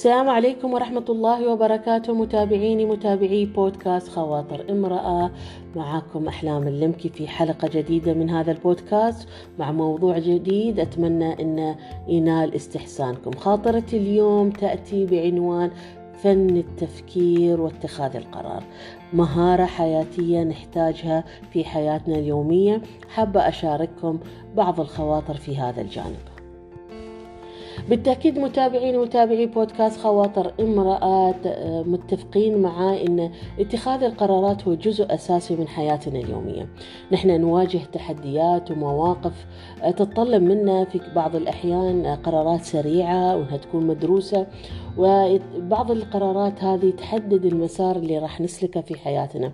السلام عليكم ورحمة الله وبركاته. متابعيني متابعي بودكاست خواطر امرأة. معاكم أحلام اللمكي في حلقة جديدة من هذا البودكاست مع موضوع جديد. أتمنى أن ينال استحسانكم. خاطرتي اليوم تأتي بعنوان فن التفكير واتخاذ القرار. مهارة حياتية نحتاجها في حياتنا اليومية. حابة أشارككم بعض الخواطر في هذا الجانب. بالتأكيد متابعين ومتابعي بودكاست خواطر امرأة متفقين معاه أن اتخاذ القرارات هو جزء أساسي من حياتنا اليومية. نحن نواجه تحديات ومواقف تتطلب منا في بعض الأحيان قرارات سريعة وأنها تكون مدروسة. وبعض القرارات هذه تحدد المسار اللي راح نسلكه في حياتنا.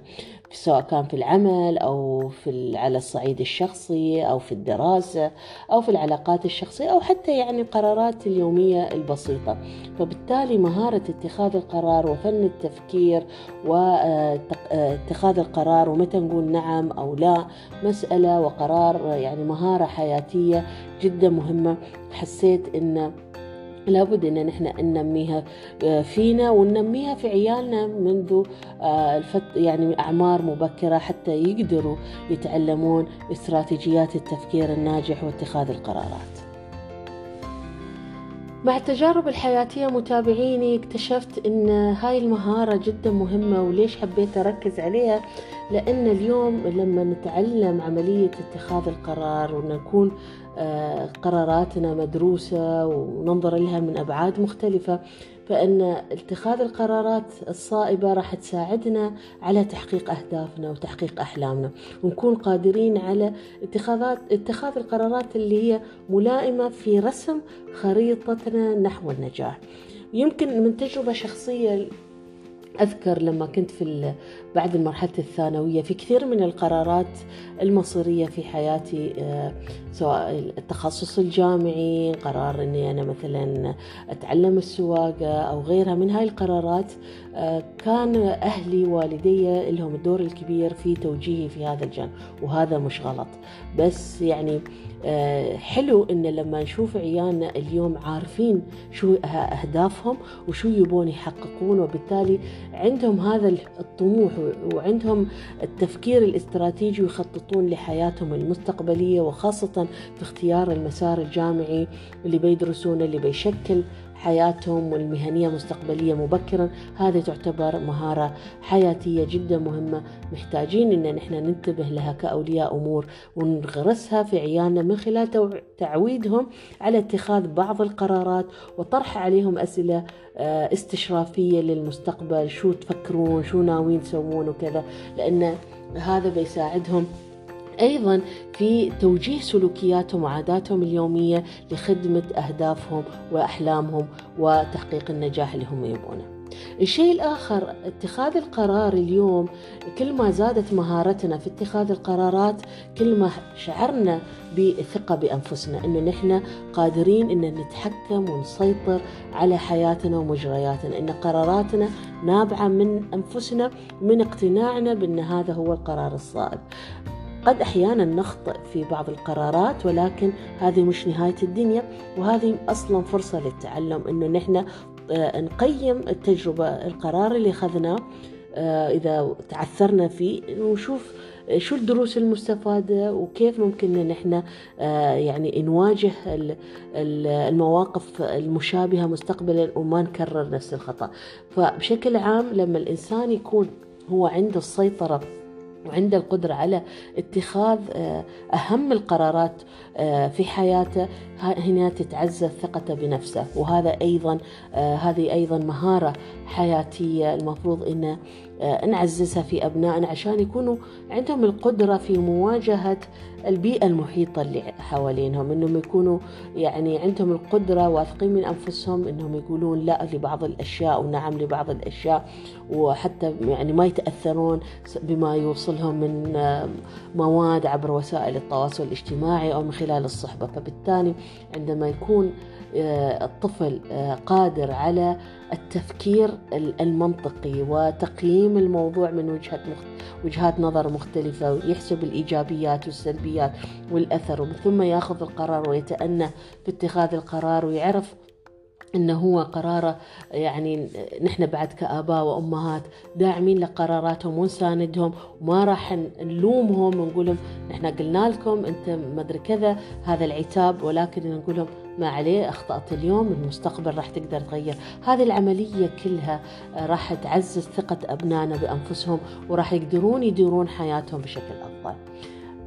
سواء كان في العمل أو في على الصعيد الشخصي أو في الدراسة أو في العلاقات الشخصية أو حتى يعني القرارات اليومية البسيطة. فبالتالي مهارة اتخاذ القرار وفن التفكير واتخاذ القرار ومتى نقول نعم أو لا مسألة وقرار يعني مهارة حياتية جدا مهمة. حسيت إن لابد إن نحن ننميها فينا وننميها في عيالنا منذ الفت يعني أعمار مبكرة حتى يقدروا يتعلمون استراتيجيات التفكير الناجح واتخاذ القرارات. مع التجارب الحياتية متابعيني اكتشفت إن هاي المهارة جدا مهمة وليش حبيت أركز عليها لأن اليوم لما نتعلم عملية اتخاذ القرار ونكون قراراتنا مدروسة وننظر لها من أبعاد مختلفة فإن اتخاذ القرارات الصائبة راح تساعدنا على تحقيق أهدافنا وتحقيق أحلامنا. ونكون قادرين على اتخاذات اتخاذ القرارات اللي هي ملائمة في رسم خريطتنا نحو النجاح. يمكن من تجربة شخصية أذكر لما كنت في بعد المرحلة الثانوية في كثير من القرارات المصيرية في حياتي سواء التخصص الجامعي قرار أني أنا مثلا أتعلم السواقة أو غيرها من هاي القرارات كان أهلي والدي لهم الدور الكبير في توجيهي في هذا الجانب وهذا مش غلط. بس يعني حلو إن لما نشوف عيالنا اليوم عارفين شو أهدافهم وشو يبون يحققون وبالتالي عندهم هذا الطموح وعندهم التفكير الاستراتيجي ويخططون لحياتهم المستقبلية وخاصة في اختيار المسار الجامعي اللي بيدرسونه اللي بيشكل حياتهم والمهنية مستقبلية مبكرا. هذه تعتبر مهارة حياتية جدا مهمة. محتاجين إن نحن ننتبه لها كأولياء أمور ونغرسها في عيالنا من خلال تعويدهم على اتخاذ بعض القرارات وطرح عليهم أسئلة استشرافية للمستقبل. شو تفكرون؟ شو ناويين تسوون وكذا. لأن هذا بيساعدهم أيضا في توجيه سلوكياتهم وعاداتهم اليومية لخدمة أهدافهم وأحلامهم وتحقيق النجاح اللي هم يبونه. الشيء الآخر اتخاذ القرار اليوم كل ما زادت مهارتنا في اتخاذ القرارات كل ما شعرنا بثقة بأنفسنا إنه نحن قادرين إن نتحكم ونسيطر على حياتنا ومجرياتنا إن قراراتنا نابعة من أنفسنا من اقتناعنا بأن هذا هو القرار الصائب قد أحيانا نخطئ في بعض القرارات ولكن هذه مش نهاية الدنيا وهذه أصلا فرصة للتعلم إنه نحن نقيم التجربة القرار اللي أخذناه إذا تعثرنا فيه ونشوف شو الدروس المستفادة وكيف ممكن إن إحنا يعني نواجه المواقف المشابهة مستقبلا وما نكرر نفس الخطأ. فبشكل عام لما الإنسان يكون هو عنده السيطرة وعنده القدرة على اتخاذ أهم القرارات في حياته هنا تتعزز ثقته بنفسه. وهذا أيضا هذه أيضا مهارة حياتية المفروض أن نعززها في أبنائنا عشان يكونوا عندهم القدرة في مواجهة البيئة المحيطة اللي حوالينهم إنهم يكونوا يعني عندهم القدرة واثقين من أنفسهم إنهم يقولون لا لبعض الأشياء ونعم لبعض الأشياء وحتى يعني ما يتأثرون بما يوصلهم من مواد عبر وسائل التواصل الاجتماعي أو من خلال الصحبة. فبالتالي عندما يكون الطفل قادر على التفكير المنطقي وتقييم الموضوع من وجهة وجهات نظر مختلفة ويحسب الإيجابيات والسلبيات والأثر ومن ثم ياخذ القرار ويتأنى في اتخاذ القرار ويعرف إنه هو قراره يعني نحن بعد كآباء وأمهات داعمين لقراراتهم ونساندهم وما راح نلومهم ونقول لهم نحن قلنا لكم انت ما أدري كذا هذا العتاب ولكن نقول لهم ما عليه أخطأت اليوم المستقبل راح تقدر تغير. هذه العملية كلها راح تعزز ثقة أبنائنا بأنفسهم وراح يقدرون يديرون حياتهم بشكل أفضل.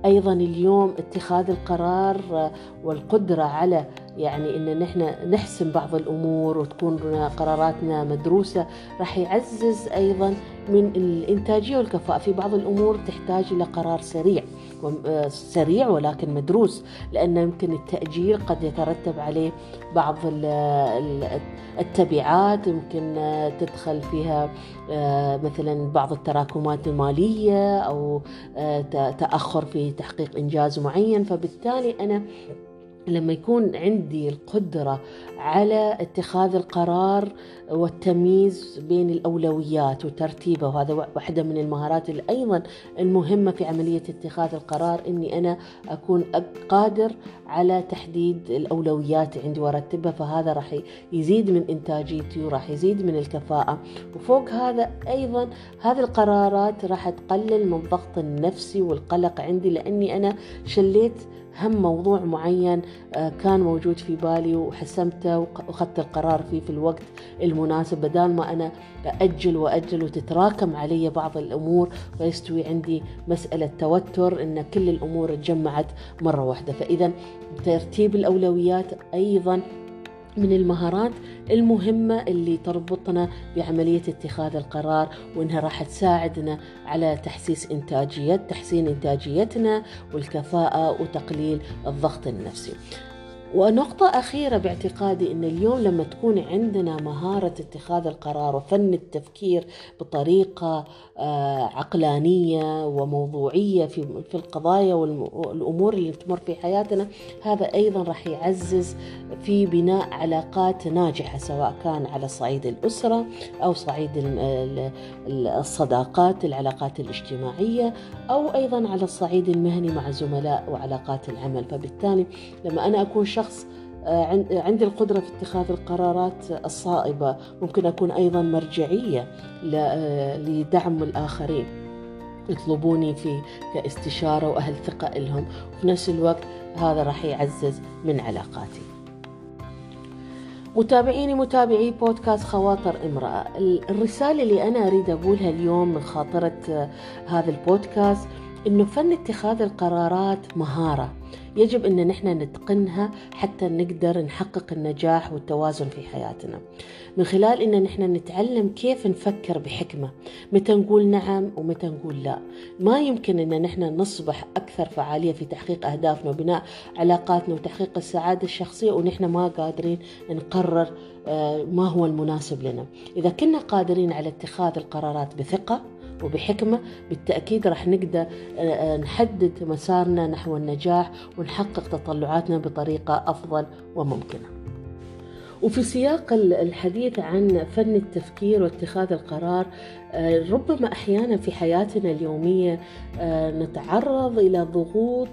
أيضا اليوم اتخاذ القرار والقدرة على يعني إن نحن نحسم بعض الأمور وتكون قراراتنا مدروسة راح يعزز أيضا من الإنتاجية والكفاءة. في بعض الأمور تحتاج إلى قرار سريع. سريع ولكن مدروس لأن يمكن التأجيل قد يترتب عليه بعض التبعات يمكن تدخل فيها آه، مثلا بعض التراكمات المالية أو آه، تأخر في تحقيق إنجاز معين. فبالتالي أنا لما يكون عندي القدرة على اتخاذ القرار والتمييز بين الأولويات وترتيبه وهذا واحدة من المهارات أيضا المهمة في عملية اتخاذ القرار أني أنا أكون قادر على تحديد الأولويات عندي وأرتبها فهذا راح يزيد من إنتاجيتي وراح يزيد من الكفاءة. وفوق هذا أيضا هذه القرارات راح تقلل من الضغط النفسي والقلق عندي لأني أنا شليت هم موضوع معين كان موجود في بالي وحسمته وأخذت القرار فيه في الوقت المناسب بدال ما أنا أجل واجل وتتراكم علي بعض الأمور ويستوي عندي مسألة توتر إن كل الأمور تجمعت مرة واحدة. فإذا ترتيب الأولويات أيضا من المهارات المهمة اللي تربطنا بعملية اتخاذ القرار وإنها راح تساعدنا على تحسيس إنتاجية تحسين إنتاجيتنا والكفاءة وتقليل الضغط النفسي. ونقطة أخيرة باعتقادي أن اليوم لما تكون عندنا مهارة اتخاذ القرار وفن التفكير بطريقة آه، عقلانية وموضوعية في القضايا والأمور اللي تمر في حياتنا هذا أيضا راح يعزز في بناء علاقات ناجحة سواء كان على صعيد الأسرة أو صعيد الصداقات العلاقات الاجتماعية أو أيضا على الصعيد المهني مع زملاء وعلاقات العمل. فبالتالي لما أنا أكون شخص آه، عندي القدرة في اتخاذ القرارات الصائبة ممكن أكون أيضا مرجعية آه، لدعم الآخرين يطلبوني في كاستشارة وأهل ثقة لهم وفي نفس الوقت هذا راح يعزز من علاقاتي. متابعيني متابعي بودكاست خواطر امرأة. الرسالة اللي أنا أريد أقولها اليوم من خاطرة آه، هذا البودكاست إنه فن اتخاذ القرارات مهارة. يجب إن نحن نتقنها حتى نقدر نحقق النجاح والتوازن في حياتنا. من خلال إن نحن نتعلم كيف نفكر بحكمة. متى نقول نعم ومتى نقول لا. ما يمكن إن نحن نصبح أكثر فعالية في تحقيق أهدافنا وبناء علاقاتنا وتحقيق السعادة الشخصية ونحن ما قادرين نقرر آه، ما هو المناسب لنا. إذا كنا قادرين على اتخاذ القرارات بثقة وبحكمة بالتأكيد راح نقدر آه، آه، نحدد مسارنا نحو النجاح ونحقق تطلعاتنا بطريقة أفضل وممكنة. وفي سياق الحديث عن فن التفكير واتخاذ القرار آه، ربما أحيانا في حياتنا اليومية نتعرض إلى ضغوط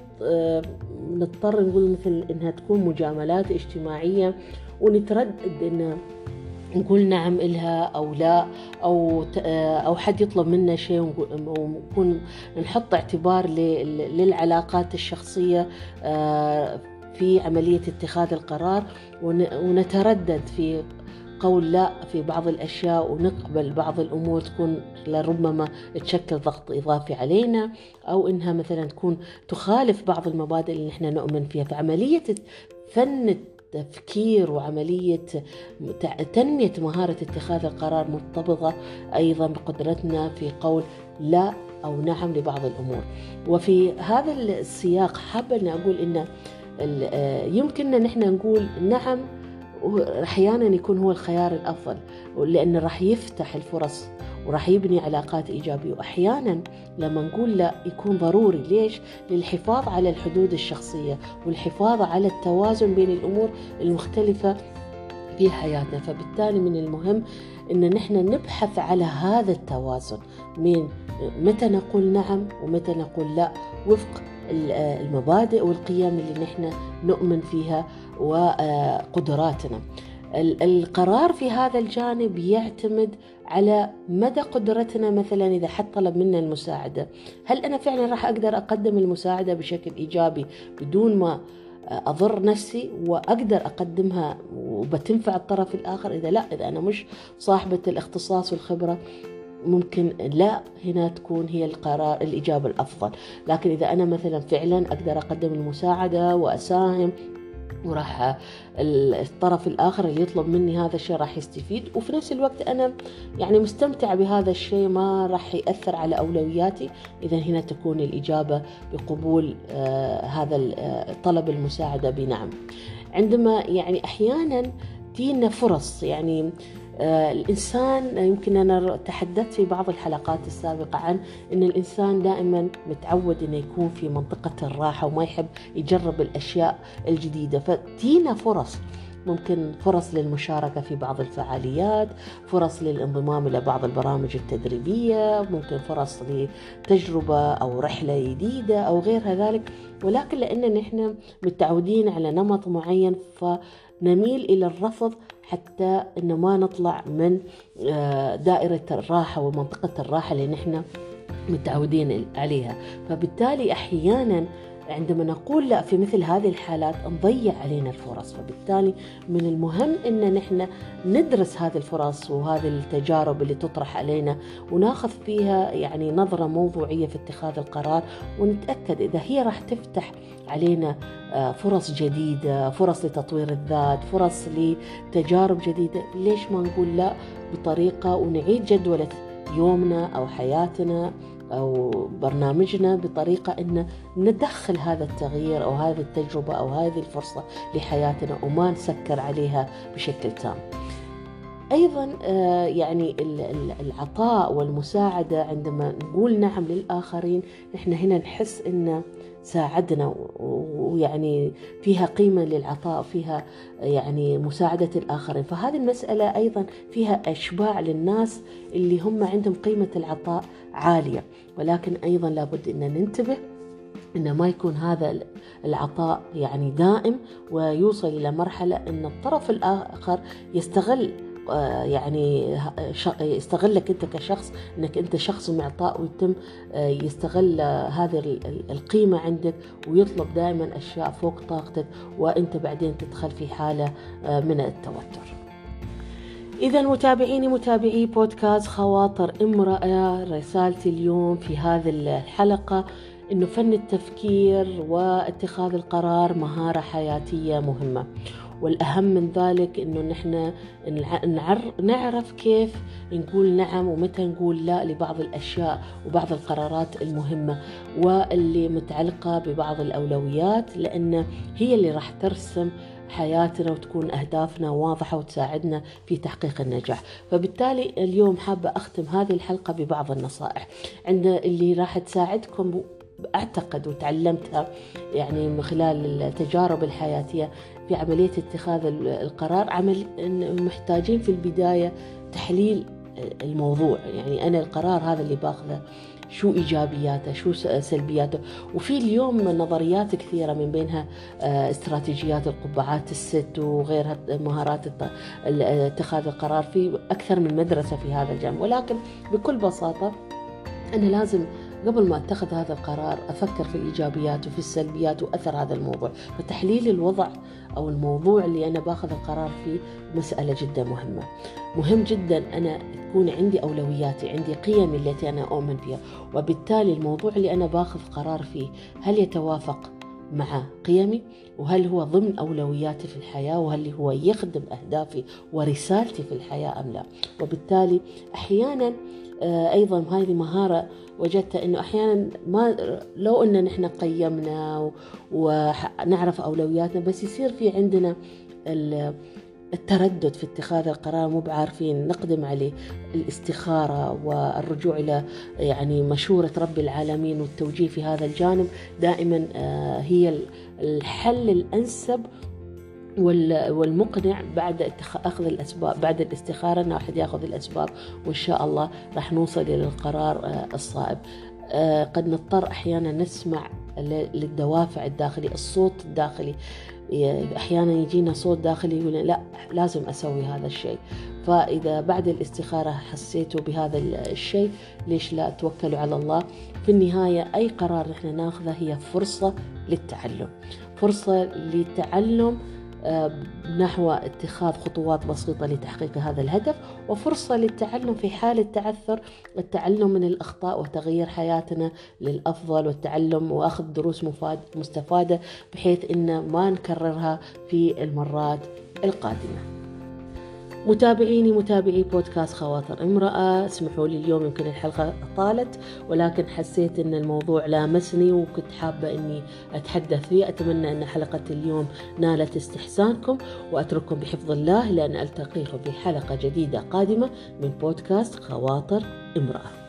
نضطر نقول مثل إنها تكون مجاملات اجتماعية ونتردد إن نقول نعم إلها أو لا أو أو حد يطلب منا شيء ونكون نحط اعتبار للعلاقات الشخصية آه، في عملية اتخاذ القرار ونتردد في قول لا في بعض الأشياء ونقبل بعض الأمور تكون لربما تشكل ضغط إضافي علينا أو إنها مثلا تكون تخالف بعض المبادئ اللي نحن نؤمن فيها. فعملية فن تفكير وعملية تنمية مهارة اتخاذ القرار مرتبطة أيضا بقدرتنا في قول لا أو نعم لبعض الأمور. وفي هذا السياق حابة أن أقول إن يمكننا نحن نقول نعم أحيانا يكون هو الخيار الأفضل لأنه راح يفتح الفرص وراح يبني علاقات إيجابية. وأحيانا لما نقول لا يكون ضروري. ليش؟ للحفاظ على الحدود الشخصية والحفاظ على التوازن بين الأمور المختلفة في حياتنا. فبالتالي من المهم إن نحن نبحث على هذا التوازن. من متى نقول نعم ومتى نقول لا. وفق المبادئ والقيم اللي نحن نؤمن فيها وقدراتنا. القرار في هذا الجانب يعتمد على مدى قدرتنا مثلا إذا حد طلب منا المساعدة. هل أنا فعلا راح أقدر أقدم المساعدة بشكل إيجابي بدون ما أضر نفسي وأقدر أقدمها وبتنفع الطرف الآخر؟ إذا لا إذا أنا مش صاحبة الاختصاص والخبرة ممكن لا هنا تكون هي القرار الإجابة الأفضل. لكن إذا أنا مثلا فعلا أقدر أقدم المساعدة وأساهم وراح الطرف الآخر اللي يطلب مني هذا الشيء راح يستفيد. وفي نفس الوقت أنا يعني مستمتعة بهذا الشيء ما راح يأثر على أولوياتي. إذا هنا تكون الإجابة بقبول آه هذا طلب المساعدة. بنعم. عندما يعني أحيانا تينا فرص يعني آه، الإنسان يمكن أنا تحدثت في بعض الحلقات السابقة عن أن الإنسان دائما متعود أنه يكون في منطقة الراحة وما يحب يجرب الأشياء الجديدة. فتينا فرص ممكن فرص للمشاركة في بعض الفعاليات فرص للانضمام إلى بعض البرامج التدريبية ممكن فرص لتجربة أو رحلة جديدة أو غير ذلك. ولكن لأن نحن متعودين على نمط معين فنميل إلى الرفض حتى إن ما نطلع من آه، دائرة الراحة ومنطقة الراحة اللي نحن متعودين عليها. فبالتالي أحيانا عندما نقول لا في مثل هذه الحالات نضيع علينا الفرص. فبالتالي من المهم إن نحن ندرس هذه الفرص وهذه التجارب اللي تطرح علينا وناخذ فيها يعني نظرة موضوعية في اتخاذ القرار ونتأكد إذا هي راح تفتح علينا آه، فرص جديدة فرص لتطوير الذات فرص لتجارب جديدة. ليش ما نقول لا بطريقة ونعيد جدولة يومنا أو حياتنا؟ أو برنامجنا بطريقة أن ندخل هذا التغيير أو هذه التجربة أو هذه الفرصة لحياتنا وما نسكر عليها بشكل تام. أيضا آه، يعني العطاء والمساعدة عندما نقول نعم للآخرين نحن هنا نحس إن ساعدنا ويعني فيها قيمة للعطاء فيها يعني مساعدة الآخرين. فهذه المسألة أيضا فيها أشباع للناس اللي هم عندهم قيمة العطاء عالية. ولكن أيضا لابد إن ننتبه انه ما يكون هذا العطاء يعني دائم ويوصل إلى مرحلة إن الطرف الآخر يستغل يعني يستغلك انت كشخص انك انت شخص معطاء ويتم آه، يستغل هذه القيمة عندك ويطلب دائما أشياء فوق طاقتك وانت بعدين تدخل في حالة آه، من التوتر. إذا متابعيني متابعي بودكاست خواطر امرأة رسالتي اليوم في هذه الحلقة إنه فن التفكير واتخاذ القرار مهارة حياتية مهمة والأهم من ذلك إنه نحن نعرف كيف نقول نعم ومتى نقول لا لبعض الأشياء وبعض القرارات المهمة واللي متعلقة ببعض الأولويات لأن هي اللي راح ترسم حياتنا وتكون أهدافنا واضحة وتساعدنا في تحقيق النجاح. فبالتالي اليوم حابة أختم هذه الحلقة ببعض النصائح. عند اللي راح تساعدكم أعتقد وتعلمتها يعني من خلال التجارب الحياتية في عملية اتخاذ القرار عمل محتاجين في البداية تحليل الموضوع. يعني أنا القرار هذا اللي باخذه شو إيجابياته شو سلبياته. وفي اليوم نظريات كثيرة من بينها آه، استراتيجيات القبعات الست وغيرها مهارات اتخاذ القرار في أكثر من مدرسة في هذا الجانب. ولكن بكل بساطة أنا لازم قبل ما اتخذ هذا القرار أفكر في الايجابيات وفي السلبيات وأثر هذا الموضوع. فتحليل الوضع أو الموضوع اللي أنا باخذ القرار فيه مسألة جدا مهمة. مهم جدا أنا تكون عندي أولوياتي عندي قيمي التي أنا أؤمن فيها وبالتالي الموضوع اللي أنا باخذ قرار فيه هل يتوافق مع قيمي؟ وهل هو ضمن أولوياتي في الحياة؟ وهل هو يخدم أهدافي ورسالتي في الحياة أم لا؟ وبالتالي أحيانا آه، أيضا هذه مهارة وجدت إنه أحيانا ما لو إن نحن قيمنا ونعرف أولوياتنا بس يصير في عندنا التردد في اتخاذ القرار مو بعارفين نقدم عليه. الاستخارة والرجوع إلى يعني مشورة رب العالمين والتوجيه في هذا الجانب دائما آه، هي الحل الأنسب والمقنع بعد أخذ الأسباب بعد الاستخارة ان واحد يأخذ الأسباب وإن شاء الله راح نوصل إلى القرار آه، الصائب. آه، قد نضطر أحيانا نسمع للدوافع الداخلي الصوت الداخلي. أحيانا يجينا صوت داخلي يقول لا لازم أسوي هذا الشيء. فإذا بعد الاستخارة حسيتوا بهذا الشيء ليش لا توكلوا على الله؟ في النهاية أي قرار نحن ناخذه هي فرصة للتعلم. فرصة للتعلم نحو اتخاذ خطوات بسيطة لتحقيق هذا الهدف وفرصة للتعلم في حال التعثر التعلم من الأخطاء وتغيير حياتنا للأفضل والتعلم وأخذ دروس مستفادة بحيث أن ما نكررها في المرات القادمة. متابعيني متابعي بودكاست خواطر امرأة. اسمحوا لي اليوم يمكن الحلقة طالت ولكن حسيت إن الموضوع لامسني وكنت حابة إني أتحدث فيه. أتمنى إن حلقة اليوم نالت استحسانكم وأترككم بحفظ الله لأن التقيكم في حلقة جديدة قادمة من بودكاست خواطر امرأة.